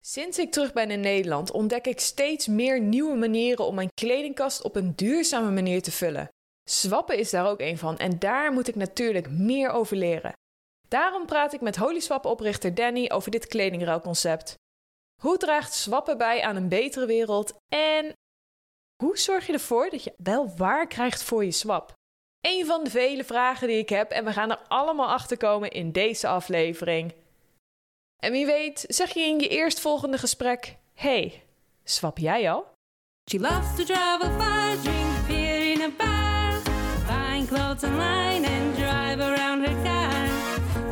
Sinds ik terug ben in Nederland ontdek ik steeds meer nieuwe manieren om mijn kledingkast op een duurzame manier te vullen. Swappen is daar ook een van en daar moet ik natuurlijk meer over leren. Daarom praat ik met HolySwap-oprichter Danny over dit kledingruilconcept. Hoe draagt swappen bij aan een betere wereld en hoe zorg je ervoor dat je wel waar krijgt voor je swap? Een van de vele vragen die ik heb en we gaan er allemaal achter komen in deze aflevering. En wie weet, zeg je in je eerstvolgende gesprek: Hey, swap jij al? She loves to travel far, drink beer in a bar, find clothes online and drive around her car.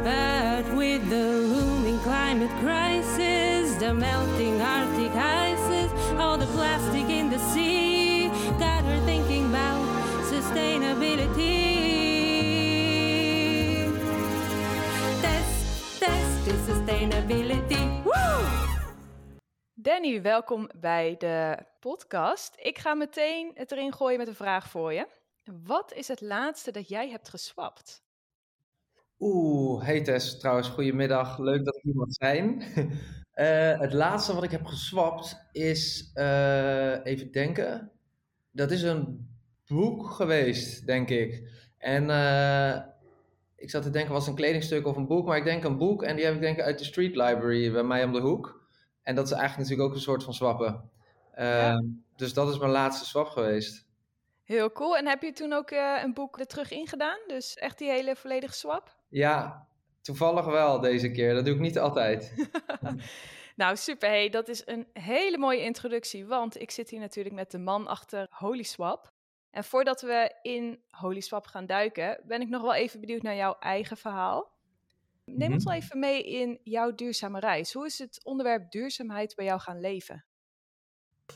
But with the looming climate crisis, the melting Arctic ices, all the plastic in the sea, got her thinking about sustainability. Danny, welkom bij de podcast. Ik ga meteen het erin gooien met een vraag voor je. Wat is het laatste dat jij hebt geswapt? Oeh, hey Tess, trouwens, goedemiddag. Leuk dat ik hier zijn. Eh, het laatste wat ik heb geswapt is, eh, even denken, dat is een boek geweest, denk ik. En eh, ik zat te denken, was het een kledingstuk of een boek? Maar ik denk een boek en die heb ik denk ik uit de Street Library bij mij om de hoek. En dat is eigenlijk natuurlijk ook een soort van swappen. Ja. Dus dat is mijn laatste swap geweest. Heel cool. En heb je toen ook eh, een boek er terug ingedaan? Dus echt die hele volledige swap? Ja, toevallig wel deze keer. Dat doe ik niet altijd. nou, super. Hey, dat is een hele mooie introductie, want ik zit hier natuurlijk met de man achter HolySwap. En voordat we in HolySwap gaan duiken, ben ik nog wel even benieuwd naar jouw eigen verhaal. Neem ons Mhm. wel even mee in jouw duurzame reis. Hoe is het onderwerp duurzaamheid bij jou gaan leven?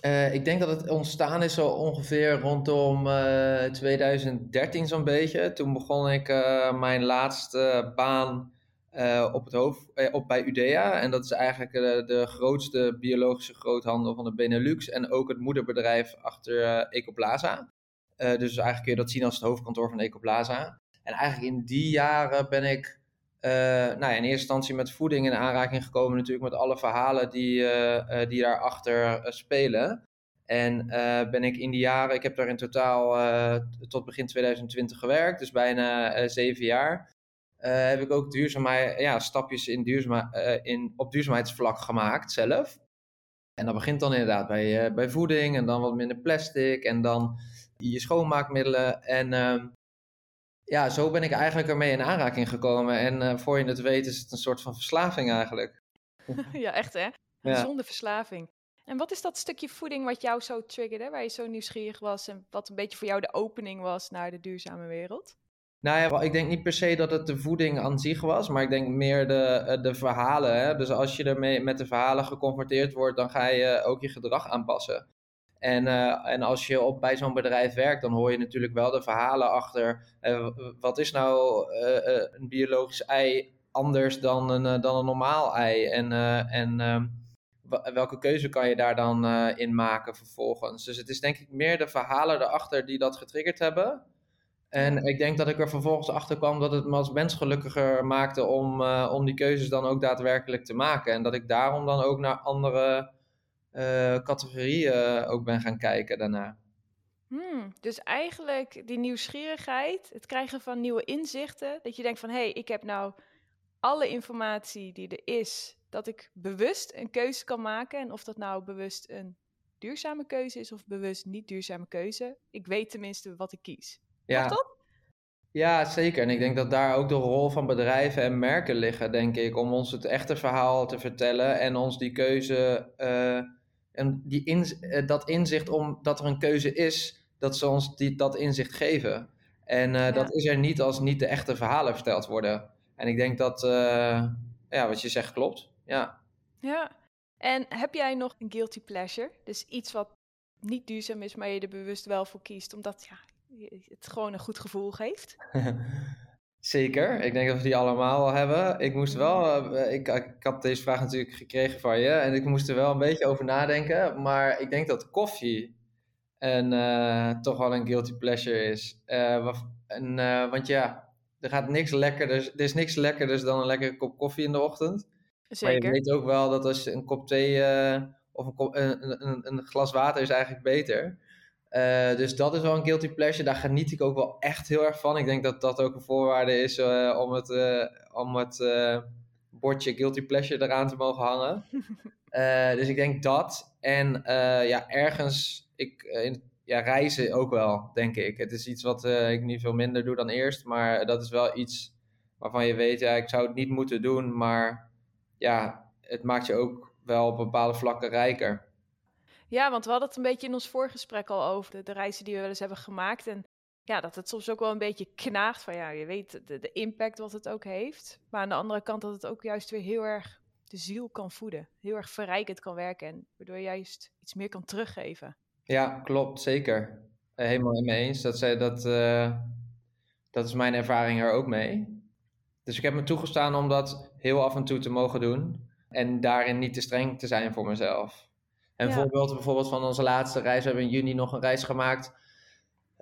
Eh, ik denk dat het ontstaan is zo ongeveer rondom eh, 2013 zo'n beetje. Toen begon ik eh, mijn laatste baan eh, op het hoofd, eh, op bij Udea. En dat is eigenlijk eh, de grootste biologische groothandel van de Benelux. En ook het moederbedrijf achter eh, Ecoplaza. Eh, dus eigenlijk kun je dat zien als het hoofdkantoor van Ecoplaza. En eigenlijk in die jaren ben ik eh, nou ja, in eerste instantie met voeding in aanraking gekomen, natuurlijk met alle verhalen die, eh, eh, die daarachter eh, spelen. En eh, ben ik in die jaren, ik heb daar in totaal eh, tot begin 2020 gewerkt, dus bijna eh, zeven jaar. Eh, heb ik ook duurzaamheid, ja, stapjes in duurzaam, eh, in, op duurzaamheidsvlak gemaakt zelf. En dat begint dan inderdaad bij, eh, bij voeding en dan wat minder plastic en dan je schoonmaakmiddelen. En ehm, ja, zo ben ik eigenlijk ermee in aanraking gekomen. En eh, voor je het weet is het een soort van verslaving eigenlijk. ja, echt hè? Een Ja. Zonder verslaving. En wat is dat stukje voeding wat jou zo triggerde, waar je zo nieuwsgierig was en wat een beetje voor jou de opening was naar de duurzame wereld? Nou ja, ik denk niet per se dat het de voeding aan zich was, maar ik denk meer de, eh, de verhalen. Hè? Dus als je ermee met de verhalen geconfronteerd wordt, dan ga je ook je gedrag aanpassen. En, eh, en als je op, bij zo'n bedrijf werkt, dan hoor je natuurlijk wel de verhalen achter. eh, wat is nou eh, een biologisch ei anders dan een, dan een normaal ei? En, en ehm, welke keuze kan je daar dan in maken vervolgens? Dus het is denk ik meer de verhalen erachter die dat getriggerd hebben. En ik denk dat ik er vervolgens achter kwam dat het me als mens gelukkiger maakte om, om die keuzes dan ook daadwerkelijk te maken. En dat ik daarom dan ook naar andere categorieën ook ben gaan kijken daarna. Hmm, dus eigenlijk die nieuwsgierigheid, het krijgen van nieuwe inzichten, dat je denkt van hé, hey, ik heb nou alle informatie die er is, dat ik bewust een keuze kan maken. En of dat nou bewust een duurzame keuze is of bewust niet duurzame keuze, ik weet tenminste wat ik kies. Ja, dat? ja, zeker. En ik denk dat daar ook de rol van bedrijven en merken liggen, denk ik, om ons het echte verhaal te vertellen en ons die keuze eh, en die in, eh, dat inzicht om dat er een keuze is, dat ze ons die, dat inzicht geven. En eh, Ja. dat is er niet als niet de echte verhalen verteld worden. En ik denk dat, eh, ja, wat je zegt klopt. Ja. Ja. En heb jij nog een guilty pleasure? Dus iets wat niet duurzaam is, maar je er bewust wel voor kiest, omdat ja, het gewoon een goed gevoel geeft? Zeker, ik denk dat we die allemaal wel hebben. Ik moest wel, eh, ik, ik had deze vraag natuurlijk gekregen van je en ik moest er wel een beetje over nadenken. Maar ik denk dat koffie een, eh, toch wel een guilty pleasure is. Eh, en, want ja, er gaat niks lekkerder, er is niks lekkerder dan een lekkere kop koffie in de ochtend. Zeker. Maar je weet ook wel dat als je een kop thee of een, kop, een, een, een, glas water is eigenlijk beter. Uh, dus dat is wel een guilty pleasure. Daar geniet ik ook wel echt heel erg van. Ik denk dat dat ook een voorwaarde is uh, om het, om het bordje guilty pleasure eraan te mogen hangen. dus ik denk dat. En ja, ergens, ik, in, ja, reizen ook wel, denk ik. Het is iets wat ik niet veel minder doe dan eerst. Maar dat is wel iets waarvan je weet, ja, ik zou het niet moeten doen. Maar ja, het maakt je ook wel op bepaalde vlakken rijker. Ja, want we hadden het een beetje in ons voorgesprek al over de, de reizen die we wel eens hebben gemaakt. En ja, dat het soms ook wel een beetje knaagt van ja, je weet de, de impact wat het ook heeft. Maar aan de andere kant dat het ook juist weer heel erg de ziel kan voeden. Heel erg verrijkend kan werken en waardoor je juist iets meer kan teruggeven. Ja, klopt, zeker. Eh, helemaal in me eens. Dat, zij, dat, uh, dat is mijn ervaring er ook mee. Dus ik heb me toegestaan om dat heel af en toe te mogen doen. En daarin niet te streng te zijn voor mezelf. En ja. voorbeeld bijvoorbeeld van onze laatste reis. We hebben in juni nog een reis gemaakt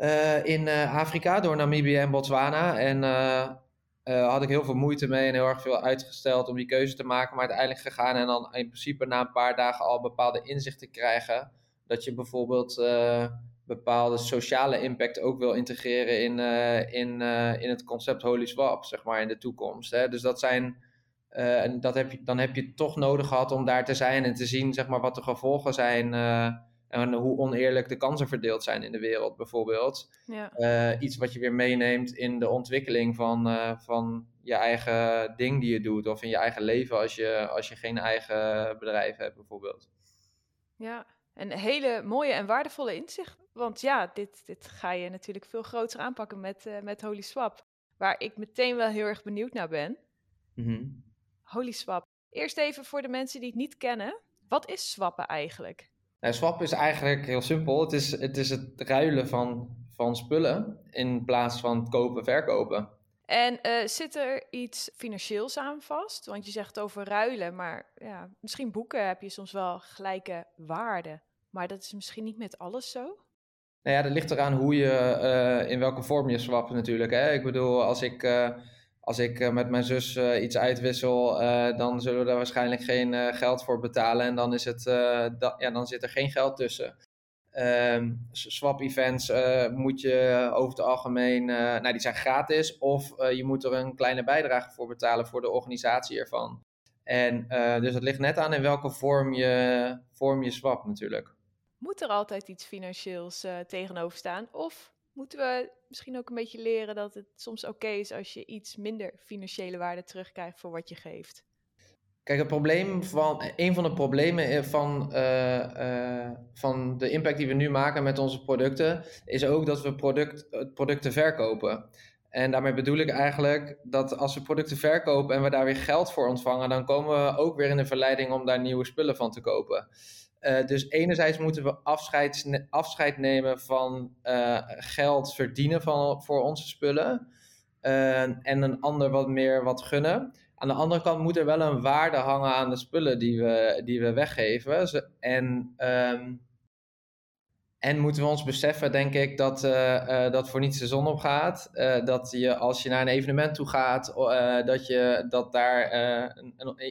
uh, in uh, Afrika door Namibië en Botswana. En uh, had ik heel veel moeite mee en heel erg veel uitgesteld om die keuze te maken. Maar uiteindelijk gegaan en dan in principe na een paar dagen al bepaalde inzichten krijgen. Dat je bijvoorbeeld bepaalde sociale impact ook wil integreren in, in, in het concept Holy Swap, zeg maar, in de toekomst. Hè? Dus dat zijn, uh, en dat heb je, dan heb je toch nodig gehad om daar te zijn en te zien, zeg maar, wat de gevolgen zijn en hoe oneerlijk de kansen verdeeld zijn in de wereld, bijvoorbeeld. Ja. iets wat je weer meeneemt in de ontwikkeling van, van je eigen ding die je doet, of in je eigen leven als je, als je geen eigen bedrijf hebt, bijvoorbeeld. Ja, een hele mooie en waardevolle inzicht. Want ja, dit, dit ga je natuurlijk veel groter aanpakken met, met Holy Swap. Waar ik meteen wel heel erg benieuwd naar ben. Mm Holy Swap. Eerst even voor de mensen die het niet kennen. Wat is swappen eigenlijk? Nou, swap is eigenlijk heel simpel. Het is het, is het ruilen van, van spullen in plaats van kopen, verkopen. En uh, zit er iets financieels aan vast? Want je zegt over ruilen, maar ja, misschien boeken heb je soms wel gelijke waarde. Maar dat is misschien niet met alles zo? Nou ja, dat ligt eraan hoe je, uh, in welke vorm je swapt natuurlijk. Hè? Ik bedoel, als ik, uh, als ik met mijn zus iets uitwissel, dan zullen we daar waarschijnlijk geen geld voor betalen. En dan, is het, ja, dan zit er geen geld tussen. Um, swap events moet je over het algemeen, nou die zijn gratis. Of je moet er een kleine bijdrage voor betalen voor de organisatie ervan. En dus het ligt net aan in welke vorm je, vorm je swapt natuurlijk moet er altijd iets financieels uh, tegenover staan? Of moeten we misschien ook een beetje leren dat het soms oké is als je iets minder financiële waarde terugkrijgt voor wat je geeft? Kijk, het probleem van, een van de problemen van, uh, uh, van de impact die we nu maken met onze producten, is ook dat we product, producten verkopen. En daarmee bedoel ik eigenlijk dat als we producten verkopen en we daar weer geld voor ontvangen, dan komen we ook weer in de verleiding om daar nieuwe spullen van te kopen. Uh, dus enerzijds moeten we afscheid, afscheid nemen van uh, geld verdienen van, voor onze spullen. Uh, en een ander wat meer wat gunnen. Aan de andere kant moet er wel een waarde hangen aan de spullen die we, die we weggeven. En um, en moeten we ons beseffen, denk ik, dat, uh, uh, dat voor niets de zon op gaat. Uh, dat je als je naar een evenement toe gaat, dat, je, dat daar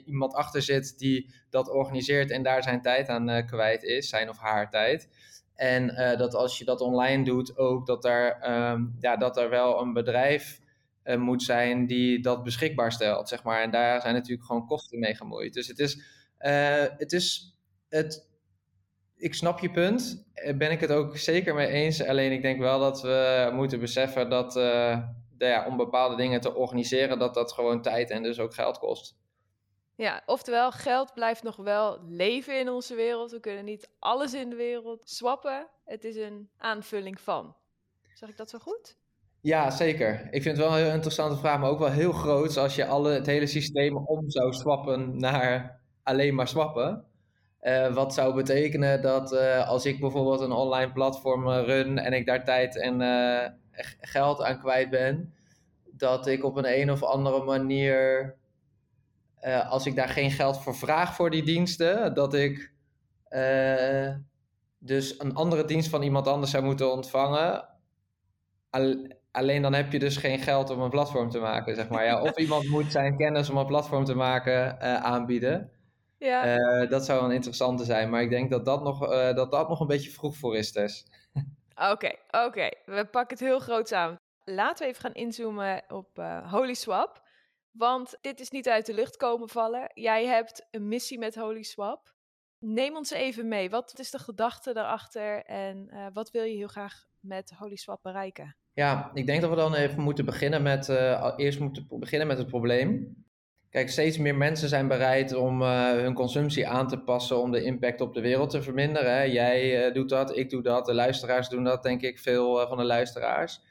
iemand achter zit die dat organiseert en daar zijn tijd aan kwijt is, zijn of haar tijd. En dat als je dat online doet, ook dat er, um, ja, dat er wel een bedrijf moet zijn die dat beschikbaar stelt, zeg maar. En daar zijn natuurlijk gewoon kosten mee gemoeid. Dus het is, het is het ik snap je punt. Eh, ben ik het ook zeker mee eens. Alleen ik denk wel dat we moeten beseffen dat uh, ja, om bepaalde dingen te organiseren, dat dat gewoon tijd en dus ook geld kost. Ja, oftewel, geld blijft nog wel leven in onze wereld. We kunnen niet alles in de wereld swappen. Het is een aanvulling van. Zeg ik dat zo goed? Ja, zeker. Ik vind het wel een heel interessante vraag, maar ook wel heel groot als je alle, het hele systeem om zou swappen naar alleen maar swappen. Uh, wat zou betekenen dat uh, als ik bijvoorbeeld een online platform eh, run en ik daar tijd en uh, geld aan kwijt ben, dat ik op een een of andere manier, als ik daar geen geld voor vraag voor die diensten, dat ik dus een andere dienst van iemand anders zou moeten ontvangen. alleen dan heb je dus geen geld om een platform te maken, zeg maar. Ja, of iemand moet zijn kennis om een platform te maken aanbieden. Ja. Uh, dat zou een interessante zijn, maar ik denk dat dat nog, uh, dat dat nog een beetje vroeg voor is, Tess. Oké, oké. We pakken het heel groot samen. Laten we even gaan inzoomen op Holy Swap. Want dit is niet uit de lucht komen vallen. Jij hebt een missie met Holy Swap. Neem ons even mee. Wat is de gedachte daarachter en uh, wat wil je heel graag met Holy Swap bereiken? Ja, ik denk dat we dan even moeten beginnen met, uh, eerst moeten beginnen met het probleem. Kijk, steeds meer mensen zijn bereid om uh, hun consumptie aan te passen om de impact op de wereld te verminderen. Jij doet dat, ik doe dat, de luisteraars doen dat, denk ik, veel van de luisteraars.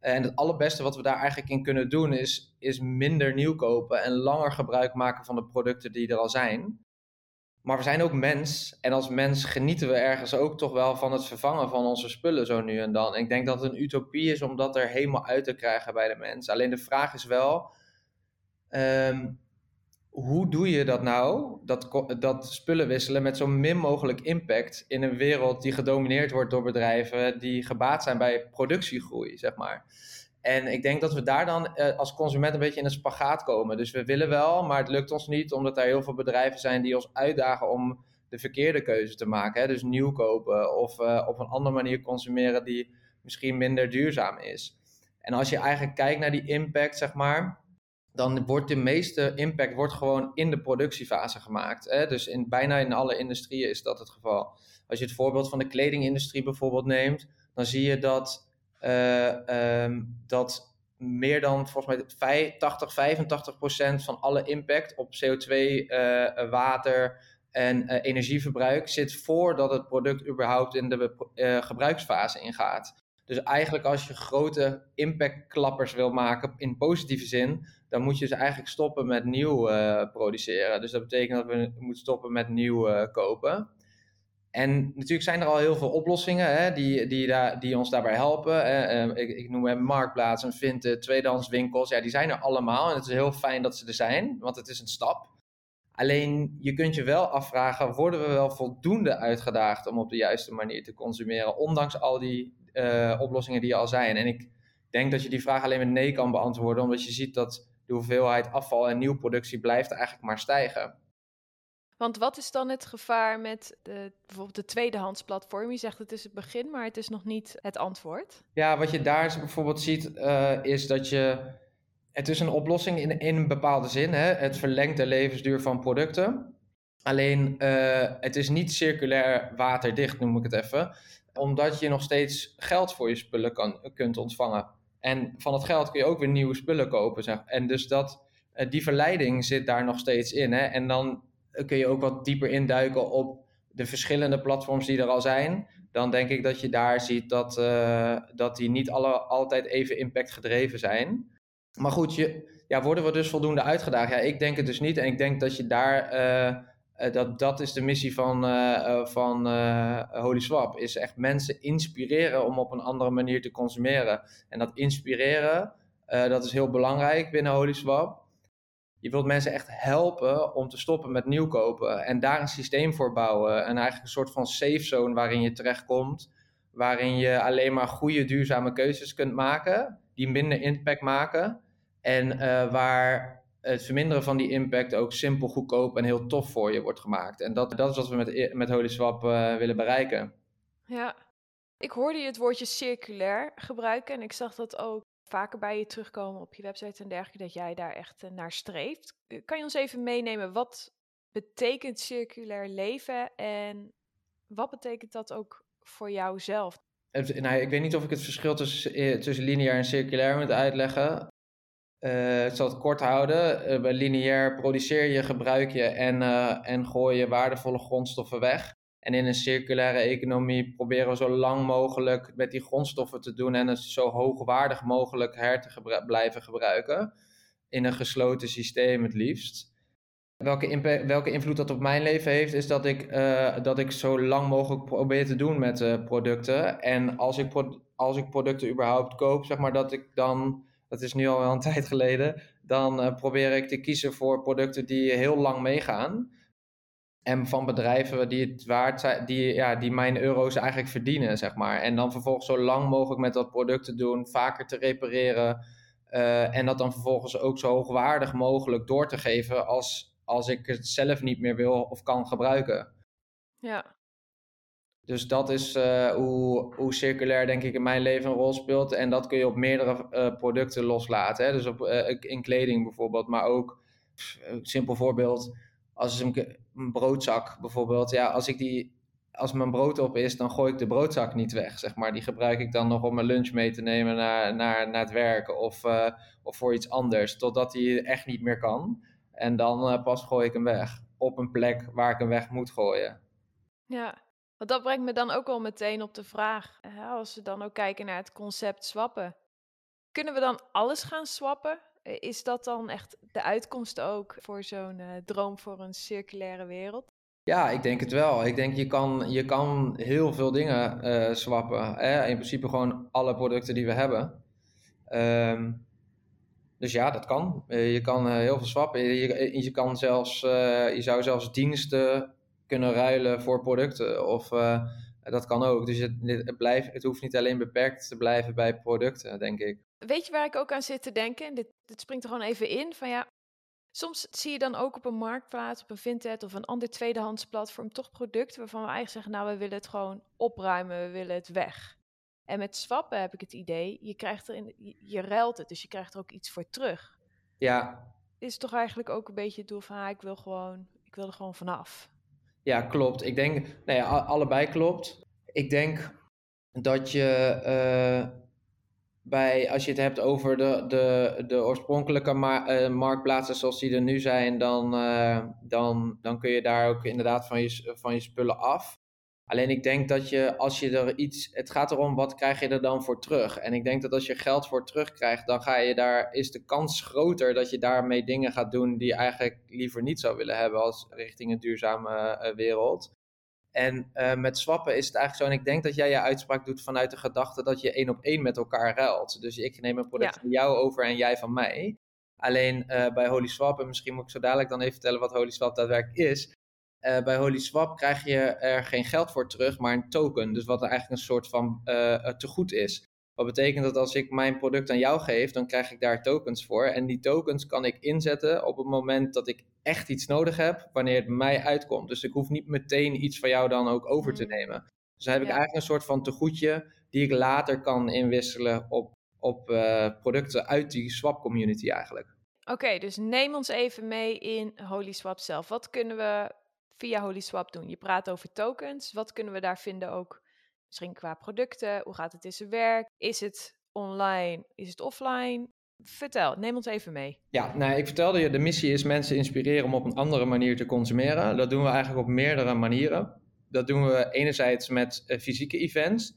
En het allerbeste wat we daar eigenlijk in kunnen doen is, is minder nieuw kopen en langer gebruik maken van de producten die er al zijn. Maar we zijn ook mens. En als mens genieten we ergens ook toch wel van het vervangen van onze spullen zo nu en dan. ik denk dat het een utopie is om dat er helemaal uit te krijgen bij de mens. Alleen de vraag is wel. Um, hoe doe je dat nou? Dat, dat spullen wisselen met zo min mogelijk impact in een wereld die gedomineerd wordt door bedrijven die gebaat zijn bij productiegroei, zeg maar. En ik denk dat we daar dan eh, als consument een beetje in een spagaat komen. Dus we willen wel, maar het lukt ons niet, omdat er heel veel bedrijven zijn die ons uitdagen om de verkeerde keuze te maken. Hè? Dus nieuw kopen of uh, op een andere manier consumeren die misschien minder duurzaam is. En als je eigenlijk kijkt naar die impact, zeg maar, dan wordt de meeste impact wordt gewoon in de productiefase gemaakt. Hè? Dus in, bijna in alle industrieën is dat het geval. Als je het voorbeeld van de kledingindustrie bijvoorbeeld neemt, dan zie je dat uh, um, dat meer dan volgens mij 80, 85 procent van alle impact op CO2, uh, eh, water en uh, energieverbruik zit voordat het product überhaupt in de gebruiksfase ingaat. Dus eigenlijk als je grote impactklappers wil maken in positieve zin, dan moet je ze eigenlijk stoppen met nieuw produceren. Dus dat betekent dat we moeten stoppen met nieuw kopen. En natuurlijk zijn er al heel veel oplossingen hè, die, die, daar, die ons daarbij helpen. Ehm, ik, ik, noem hem Marktplaats, Vinted, tweedehandswinkels. Ja, die zijn er allemaal en het is heel fijn dat ze er zijn, want het is een stap. Alleen je kunt je wel afvragen, worden we wel voldoende uitgedaagd om op de juiste manier te consumeren, ondanks al die uh, oplossingen die er al zijn? En ik denk dat je die vraag alleen met nee kan beantwoorden, omdat je ziet dat de hoeveelheid afval en nieuwproductie blijft eigenlijk maar stijgen. Want wat is dan het gevaar met de, bijvoorbeeld de tweedehands platform? Je zegt het is het begin, maar het is nog niet het antwoord. Ja, wat je daar bijvoorbeeld ziet, uh, is dat je. Het is een oplossing in, in een bepaalde zin. Hè? Het verlengt de levensduur van producten. Alleen uh, het is niet circulair waterdicht, noem ik het even. Omdat je nog steeds geld voor je spullen kan, kunt ontvangen. En van het geld kun je ook weer nieuwe spullen kopen. Zeg. En dus dat, uh, die verleiding zit daar nog steeds in. Hè? En dan kun je ook wat dieper induiken op de verschillende platforms die er al zijn. Dan denk ik dat je daar ziet dat, uh, dat die niet alle, altijd even impactgedreven zijn. Maar goed, je, ja, worden we dus voldoende uitgedaagd? Ja, ik denk het dus niet. En ik denk dat je daar. Dat, dat is de missie van, uh, van Holy Swap. Is echt mensen inspireren om op een andere manier te consumeren. En dat inspireren, dat is heel belangrijk binnen Holy Swap je wilt mensen echt helpen om te stoppen met nieuw kopen en daar een systeem voor bouwen. En eigenlijk een soort van safe zone waarin je terechtkomt, waarin je alleen maar goede, duurzame keuzes kunt maken, die minder impact maken. En waar het verminderen van die impact ook simpel, goedkoop en heel tof voor je wordt gemaakt. En dat, dat is wat we met, met Holy Swap uh, willen bereiken. Ja, ik hoorde je het woordje circulair gebruiken en ik zag dat ook vaker bij je terugkomen op je website en dergelijke, dat jij daar echt eh, naar streeft. Kan je ons even meenemen, wat betekent circulair leven en wat betekent dat ook voor jouzelf? Nou, ik weet niet of ik het verschil tussen, eh, tussen lineair en circulair moet uitleggen. Uh, ik zal het kort houden. Uh, bij lineair produceer je, gebruik je en, uh, en gooi je waardevolle grondstoffen weg. En in een circulaire economie proberen we zo lang mogelijk met die grondstoffen te doen en het zo hoogwaardig mogelijk her te blijven gebruiken. In een gesloten systeem het liefst. Welke, welke invloed dat op mijn leven heeft, is dat ik, dat ik zo lang mogelijk probeer te doen met producten. En als ik, als ik producten überhaupt koop, zeg maar dat ik dan, dat is nu al een tijd geleden, dan uh, probeer ik te kiezen voor producten die heel lang meegaan. En van bedrijven die het waard zijn, die, ja, die mijn euro's eigenlijk verdienen, zeg maar. En dan vervolgens zo lang mogelijk met dat product te doen, vaker te repareren. Uh, en dat dan vervolgens ook zo hoogwaardig mogelijk door te geven als, als ik het zelf niet meer wil of kan gebruiken. Ja. Dus dat is uh, hoe, hoe circulair denk ik in mijn leven een rol speelt. En dat kun je op meerdere uh, producten loslaten. Hè? Dus op, in kleding bijvoorbeeld, maar ook, simpel voorbeeld, als een, een broodzak bijvoorbeeld. Ja, als ik die als mijn brood op is, dan gooi ik de broodzak niet weg. Zeg maar. Die gebruik ik dan nog om mijn lunch mee te nemen naar, naar, naar het werk of, of voor iets anders. Totdat hij echt niet meer kan. En dan pas gooi ik hem weg. Op een plek waar ik hem weg moet gooien. Ja, want dat brengt me dan ook al meteen op de vraag. Als we dan ook kijken naar het concept swappen. Kunnen we dan alles gaan swappen? Is dat dan echt de uitkomst ook voor zo'n uh, droom voor een circulaire wereld? Ja, ik denk het wel. Ik denk je kan, je kan heel veel dingen uh, swappen. Hè? In principe gewoon alle producten die we hebben. Um, dus ja, dat kan. Je kan heel veel swappen. Je, je, kan zelfs, je zou zelfs diensten kunnen ruilen voor producten. Of dat kan ook. Dus het, het, blijft, het hoeft niet alleen beperkt te blijven bij producten, denk ik. Weet je waar ik ook aan zit te denken? Dit, dit springt er gewoon even in. Van ja, Soms zie je dan ook op een marktplaats, op een Vinted of een ander tweedehands platform toch producten waarvan we eigenlijk zeggen, nou we willen het gewoon opruimen, we willen het weg. En met swappen heb ik het idee, je krijgt er in, je, je ruilt het, dus je krijgt er ook iets voor terug. Ja. Is toch eigenlijk ook een beetje het doel van, ah, ik wil gewoon, ik wil er gewoon vanaf. Ja, klopt. Ik denk, nou ja, allebei klopt. Ik denk dat je uh, bij, als je het hebt over de, de, de oorspronkelijke uh, marktplaatsen zoals die er nu zijn, dan, uh, dan, dan kun je daar ook inderdaad van je, van je spullen af. Alleen ik denk dat je, als je er iets, het gaat erom wat krijg je er dan voor terug. En ik denk dat als je geld voor terugkrijgt, dan ga je daar, is de kans groter dat je daarmee dingen gaat doen die je eigenlijk liever niet zou willen hebben als richting een duurzame uh, wereld. En uh, met swappen is het eigenlijk zo. En ik denk dat jij je uitspraak doet vanuit de gedachte dat je één op één met elkaar ruilt. Dus ik neem een product ja. van jou over en jij van mij. Alleen uh, bij Holy Swap, en misschien moet ik zo dadelijk dan even vertellen wat Holy Swap daadwerkelijk is. Uh, bij Holy Swap krijg je er geen geld voor terug, maar een token. Dus wat er eigenlijk een soort van tegoed is. Wat betekent dat als ik mijn product aan jou geef, dan krijg ik daar tokens voor. En die tokens kan ik inzetten op het moment dat ik echt iets nodig heb, wanneer het mij uitkomt. Dus ik hoef niet meteen iets van jou dan ook over te mm. nemen. Dus dan heb ik eigenlijk een soort van tegoedje die ik later kan inwisselen op, op uh, producten uit die swap community eigenlijk. Oké, dus neem ons even mee in Holy Swap zelf. Wat kunnen we via Holy Swap doen? Je praat over tokens. Wat kunnen we daar vinden ook Misschien qua producten, hoe gaat het in zijn werk? Is het online? Is het offline? Vertel, neem ons even mee. Ja, nou, ik vertelde je, de missie is mensen inspireren om op een andere manier te consumeren. Dat doen we eigenlijk op meerdere manieren. Dat doen we enerzijds met uh, fysieke events,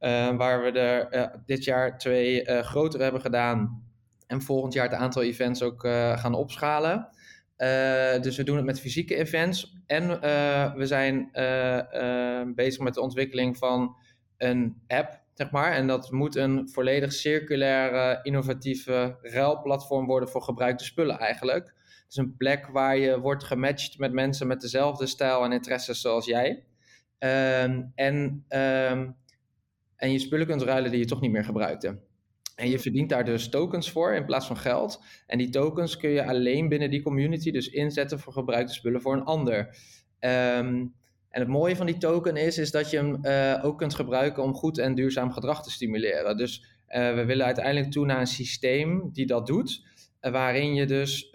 uh, waar we er uh, dit jaar twee grotere hebben gedaan. En volgend jaar het aantal events ook gaan opschalen. Uh, dus we doen het met fysieke events. En uh, we zijn uh, bezig met de ontwikkeling van een app, zeg maar. En dat moet een volledig circulaire, innovatieve ruilplatform worden voor gebruikte spullen eigenlijk. Het is een plek waar je wordt gematcht met mensen met dezelfde stijl en interesses zoals jij. Ehm, en, um, en je spullen kunt ruilen die je toch niet meer gebruikte. En je verdient daar dus tokens voor in plaats van geld. En die tokens kun je alleen binnen die community dus inzetten voor gebruikte spullen voor een ander. Um, en het mooie van die token is, is dat je hem uh, ook kunt gebruiken om goed en duurzaam gedrag te stimuleren. Dus uh, we willen uiteindelijk toe naar een systeem die dat doet. Uh, waarin je dus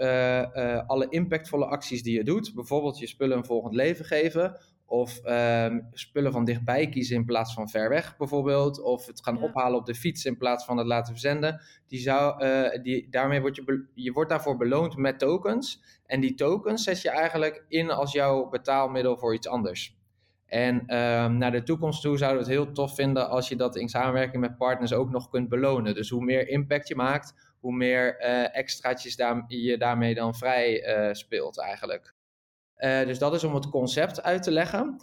alle impactvolle acties die je doet, bijvoorbeeld je spullen een volgend leven geven, of um, spullen van dichtbij kiezen in plaats van ver weg bijvoorbeeld. Of het gaan ophalen op de fiets in plaats van het laten verzenden. Die zou, uh, die, daarmee word je, je wordt daarvoor beloond met tokens. En die tokens zet je eigenlijk in als jouw betaalmiddel voor iets anders. En um, naar de toekomst toe zouden we het heel tof vinden als je dat in samenwerking met partners ook nog kunt belonen. Dus hoe meer impact je maakt, hoe meer uh, extraatjes daar, je daarmee dan vrij uh, speelt eigenlijk. Uh, dus dat is om het concept uit te leggen.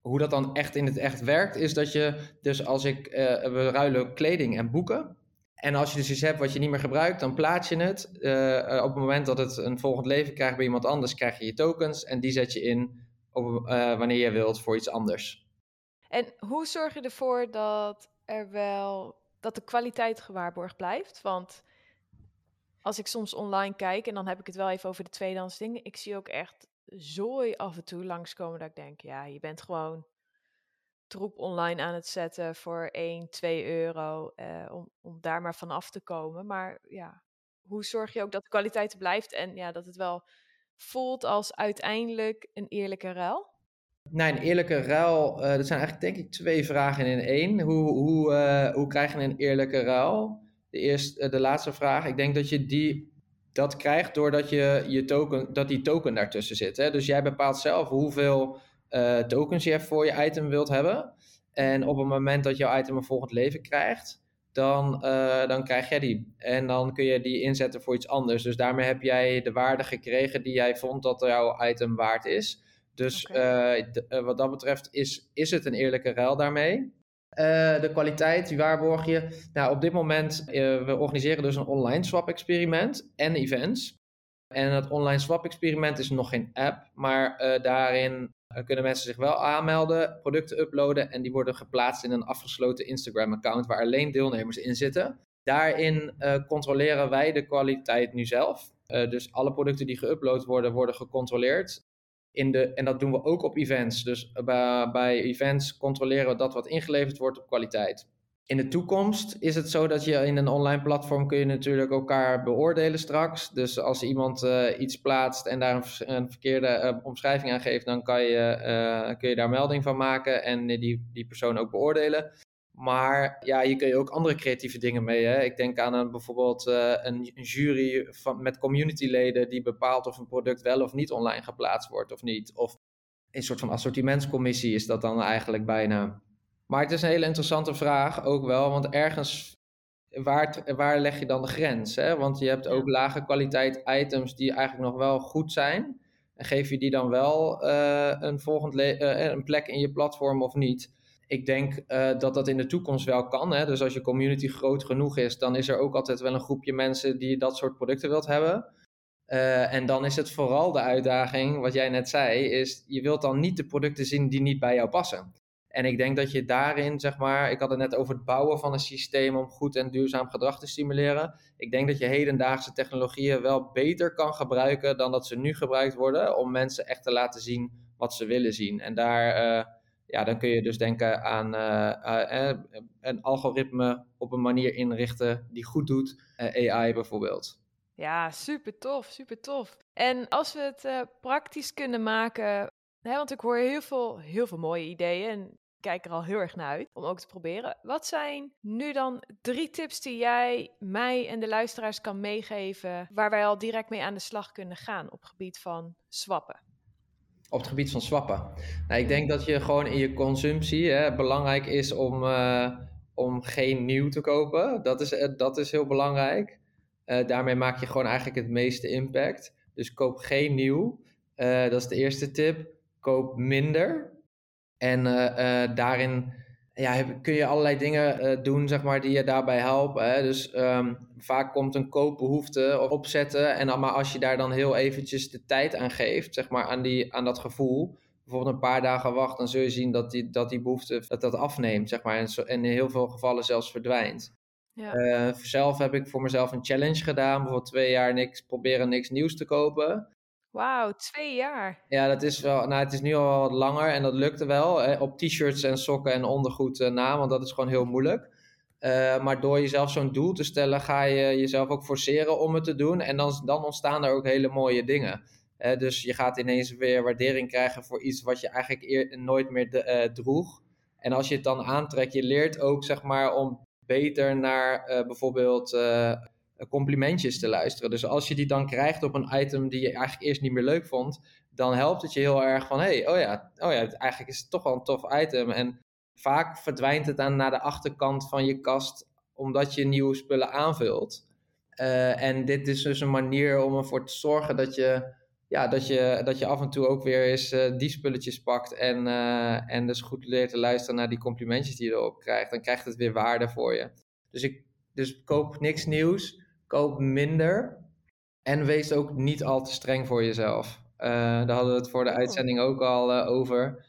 Hoe dat dan echt in het echt werkt, is dat je, dus als ik, uh, we ruilen kleding en boeken. En als je dus iets hebt wat je niet meer gebruikt, dan plaats je het. Uh, op het moment dat het een volgend leven krijgt bij iemand anders, krijg je je tokens. En die zet je in op, wanneer je wilt voor iets anders. En hoe zorg je ervoor dat er wel dat de kwaliteit gewaarborgd blijft? Want als ik soms online kijk, en dan heb ik het wel even over de tweedehands dingen, ik zie ook echt zooi af en toe langskomen dat ik denk, ja, je bent gewoon troep online aan het zetten voor 1, 2 euro uh, om, om daar maar van af te komen. Maar ja, hoe zorg je ook dat de kwaliteit blijft en ja, dat het wel voelt als uiteindelijk een eerlijke ruil? Nee, een eerlijke ruil, uh, dat zijn eigenlijk denk ik twee vragen in één. Hoe, hoe, uh, hoe krijg je een eerlijke ruil? De, eerste, de laatste vraag, ik denk dat je die, dat krijgt doordat je, je token, dat die token daartussen zit. Hè? Dus jij bepaalt zelf hoeveel uh, tokens je voor je item wilt hebben. En op het moment dat jouw item een volgend leven krijgt, dan, uh, dan krijg jij die. En dan kun je die inzetten voor iets anders. Dus daarmee heb jij de waarde gekregen die jij vond dat jouw item waard is. Dus okay. uh, wat dat betreft is, is het een eerlijke ruil daarmee. Uh, de kwaliteit, die waarborg je. Nou, op dit moment, uh, we organiseren dus een online swap experiment en events. En het online swap experiment is nog geen app, maar uh, daarin kunnen mensen zich wel aanmelden, producten uploaden en die worden geplaatst in een afgesloten Instagram-account waar alleen deelnemers in zitten. Daarin controleren wij de kwaliteit nu zelf. dus alle producten die geüpload worden, worden gecontroleerd in de, en dat doen we ook op events. Dus bij, bij events controleren we dat wat ingeleverd wordt op kwaliteit. In de toekomst is het zo dat je in een online platform kun je natuurlijk elkaar beoordelen straks. Dus als iemand uh, iets plaatst en daar een, verkeerde uh, omschrijving aan geeft, dan kan je, uh, kun je daar melding van maken en die, die persoon ook beoordelen. Maar ja, hier kun je ook andere creatieve dingen mee. Hè? Ik denk aan een, bijvoorbeeld uh, een, jury van, met communityleden die bepaalt of een product wel of niet online geplaatst wordt of niet. Of een soort van assortimentscommissie is dat dan eigenlijk bijna. Maar het is een hele interessante vraag ook wel, want ergens, waar, waar leg je dan de grens? Hè? Want je hebt ook lage kwaliteit items die eigenlijk nog wel goed zijn. En geef je die dan wel uh, een, volgend uh, een plek in je platform of niet? Ik denk uh, dat dat in de toekomst wel kan. Hè? Dus als je community groot genoeg is, dan is er ook altijd wel een groepje mensen die dat soort producten wilt hebben. Uh, en dan is het vooral de uitdaging, wat jij net zei, is je wilt dan niet de producten zien die niet bij jou passen. En ik denk dat je daarin, zeg maar, ik had het net over het bouwen van een systeem om goed en duurzaam gedrag te stimuleren. Ik denk dat je hedendaagse technologieën wel beter kan gebruiken dan dat ze nu gebruikt worden, om mensen echt te laten zien wat ze willen zien. En daar. Uh, ja, dan kun je dus denken aan uh, uh, een algoritme op een manier inrichten die goed doet. AI bijvoorbeeld. Ja, super tof, super tof. En als we het praktisch kunnen maken, hè, want ik hoor heel veel, heel veel mooie ideeën en kijk er al heel erg naar uit om ook te proberen. Wat zijn nu dan drie tips die jij mij en de luisteraars kan meegeven, waar wij al direct mee aan de slag kunnen gaan op gebied van swappen? Op het gebied van swappen. Nou, ik denk dat je gewoon in je consumptie hè, belangrijk is om, uh, om geen nieuw te kopen. Dat is, uh, dat is heel belangrijk. Uh, daarmee maak je gewoon eigenlijk het meeste impact. Dus koop geen nieuw. dat is de eerste tip. Koop minder. En daarin ja, kun je allerlei dingen uh, doen, zeg maar, die je daarbij helpen. Hè? Dus um, vaak komt een koopbehoefte opzetten. En dan, maar als je daar dan heel eventjes de tijd aan geeft, zeg maar, aan, die, aan dat gevoel. Bijvoorbeeld een paar dagen wacht, dan zul je zien dat die, dat die behoefte dat dat afneemt, zeg maar. En, zo, en in heel veel gevallen zelfs verdwijnt. Ja. Uh, zelf heb ik voor mezelf een challenge gedaan. Bijvoorbeeld twee jaar niks, proberen niks nieuws te kopen. Wauw, twee jaar. Ja, dat is wel. Nou, het is nu al wat langer en dat lukte wel. Eh, op t-shirts en sokken en ondergoed eh, na, want dat is gewoon heel moeilijk. Uh, maar door jezelf zo'n doel te stellen, ga je jezelf ook forceren om het te doen. En dan, dan ontstaan er ook hele mooie dingen. Uh, dus je gaat ineens weer waardering krijgen voor iets wat je eigenlijk eer, nooit meer droeg. En als je het dan aantrekt, je leert ook zeg maar om beter naar bijvoorbeeld complimentjes te luisteren. Dus als je die dan krijgt op een item die je eigenlijk eerst niet meer leuk vond, dan helpt het je heel erg van, hey, oh ja, oh ja, eigenlijk is het toch wel een tof item. En vaak verdwijnt het dan naar de achterkant van je kast, omdat je nieuwe spullen aanvult. Uh, en dit is dus een manier om ervoor te zorgen dat je, ja, dat je, dat je af en toe ook weer eens uh, die spulletjes pakt en, en dus goed leert te luisteren naar die complimentjes die je erop krijgt. Dan krijgt het weer waarde voor je. Dus ik Dus koop niks nieuws, koop minder en wees ook niet al te streng voor jezelf. Uh, daar hadden we het voor de oh. uitzending ook al uh, over.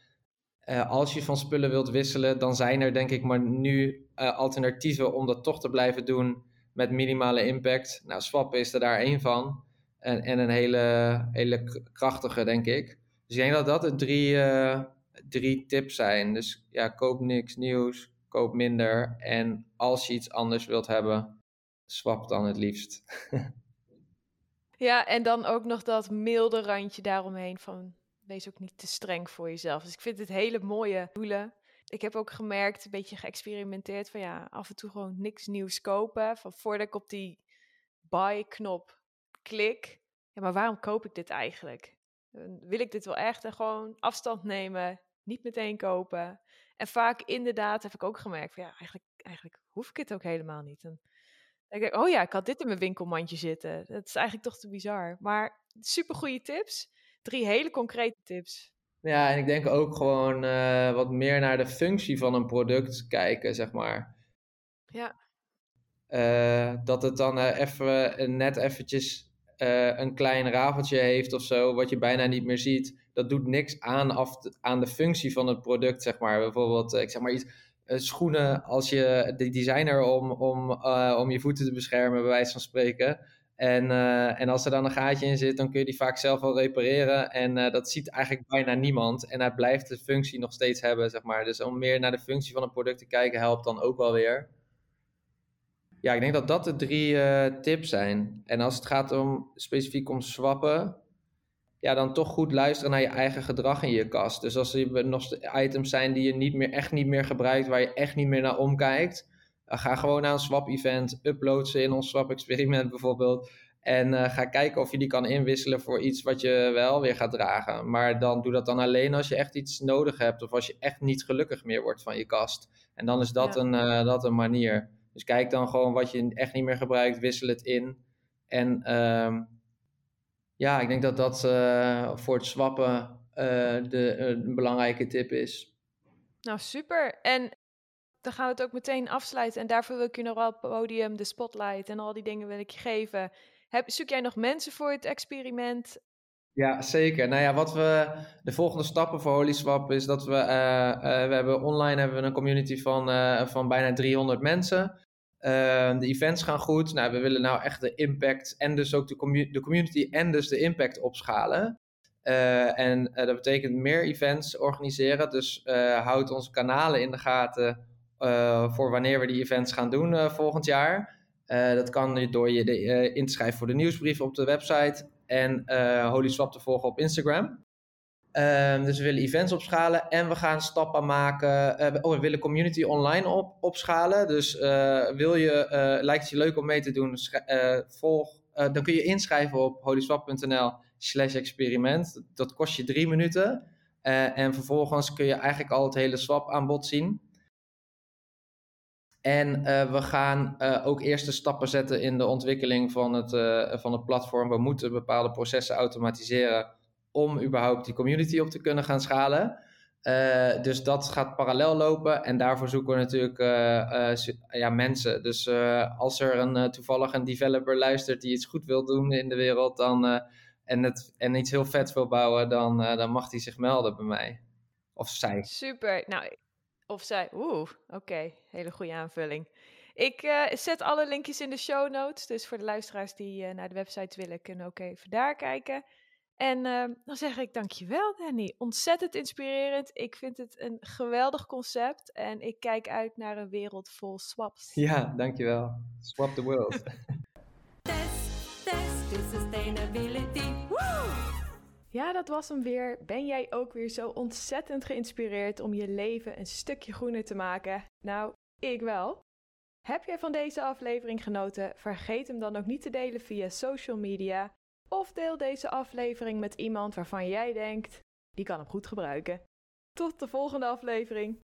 Uh, als je van spullen wilt wisselen, dan zijn er denk ik maar nu alternatieven om dat toch te blijven doen met minimale impact. Nou, swappen is er daar één van. En, en een hele, hele krachtige, denk ik. Dus ik denk dat dat de drie, drie tips zijn. Dus ja, koop niks nieuws, koop minder. En als je iets anders wilt hebben, swap dan het liefst. Ja, en dan ook nog dat milde randje daaromheen van wees ook niet te streng voor jezelf. Dus ik vind het hele mooie doelen. Ik heb ook gemerkt, een beetje geëxperimenteerd van ja, af en toe gewoon niks nieuws kopen. Van voordat ik op die buy-knop klik. Ja, maar waarom koop ik dit eigenlijk? Wil ik dit wel echt? En gewoon afstand nemen, niet meteen kopen. En vaak inderdaad heb ik ook gemerkt van ja, eigenlijk, eigenlijk hoef ik het ook helemaal niet. Ik denk, oh ja, ik had dit in mijn winkelmandje zitten. Dat is eigenlijk toch te bizar. Maar super goede tips. Drie hele concrete tips. Ja, en ik denk ook gewoon uh, wat meer naar de functie van een product kijken, zeg maar. Ja. Uh, dat het dan uh, even net eventjes een klein rafeltje heeft of zo, wat je bijna niet meer ziet. Dat doet niks aan, af, aan de functie van het product, zeg maar. Bijvoorbeeld, ik zeg maar iets eh, schoenen als je de designer om, om, uh, om je voeten te beschermen, bij wijze van spreken. En, uh, en als er dan een gaatje in zit, dan kun je die vaak zelf wel repareren. En dat ziet eigenlijk bijna niemand. En hij blijft de functie nog steeds hebben, zeg maar. Dus om meer naar de functie van een product te kijken, helpt dan ook wel weer. Ja, ik denk dat dat de drie tips zijn. En als het gaat om specifiek om swappen, ja, dan toch goed luisteren naar je eigen gedrag in je kast. Dus als er nog items zijn die je niet meer, echt niet meer gebruikt, waar je echt niet meer naar omkijkt, uh, ga gewoon naar een swap-event, upload ze in ons swap-experiment bijvoorbeeld. En uh, ga kijken of je die kan inwisselen voor iets wat je wel weer gaat dragen. Maar dan doe dat dan alleen als je echt iets nodig hebt of als je echt niet gelukkig meer wordt van je kast. En dan is dat, een, uh, dat een manier. Dus kijk dan gewoon wat je echt niet meer gebruikt, wissel het in. En ehm, ja, ik denk dat dat uh, voor het swappen uh, de, uh, een belangrijke tip is. Nou, super. En dan gaan we het ook meteen afsluiten. En daarvoor wil ik je nog wel het podium, de spotlight en al die dingen wil ik je geven. Heb, zoek jij nog mensen voor het experiment? Ja, zeker. Nou ja, wat we, de volgende stappen voor HolySwap is dat we, we hebben online hebben we een community van, van bijna 300 mensen. Ehm, de events gaan goed. Nou, we willen nou echt de impact en dus ook de, community en dus de impact opschalen. Uh, en uh, dat betekent meer events organiseren. Dus uh, houd onze kanalen in de gaten voor wanneer we die events gaan doen volgend jaar. dat kan door je in te schrijven voor de nieuwsbrief op de website en Holy Swap te volgen op Instagram. Um, dus we willen events opschalen en we gaan stappen maken. Uh, oh, we willen community online op, opschalen. Dus uh, wil je, uh, lijkt het je leuk om mee te doen, volg, dan kun je inschrijven op holyswap.nl slash experiment. Dat kost je drie minuten. en vervolgens kun je eigenlijk al het hele swap aanbod zien. En we gaan ook eerste stappen zetten in de ontwikkeling van het, van het platform. We moeten bepaalde processen automatiseren om überhaupt die community op te kunnen gaan schalen. Uh, dus dat gaat parallel lopen en daarvoor zoeken we natuurlijk uh, uh, ja, mensen. Dus als er een, toevallig een developer luistert die iets goed wil doen in de wereld dan, en, het, en iets heel vet wil bouwen, dan, dan mag die zich melden bij mij. Of zij. Super. Nou, of zij. Oeh, oké. Hele goede aanvulling. Ik zet alle linkjes in de show notes. Dus voor de luisteraars die naar de website willen, kunnen ook even daar kijken. En uh, dan zeg ik dankjewel Danny. Ontzettend inspirerend. Ik vind het een geweldig concept. En ik kijk uit naar een wereld vol swaps. Ja, dankjewel. Swap the world. test, test, sustainability. Ja, dat was hem weer. Ben jij ook weer zo ontzettend geïnspireerd om je leven een stukje groener te maken? Nou, ik wel. Heb jij van deze aflevering genoten? Vergeet hem dan ook niet te delen via social media. Of deel deze aflevering met iemand waarvan jij denkt, die kan hem goed gebruiken. Tot de volgende aflevering.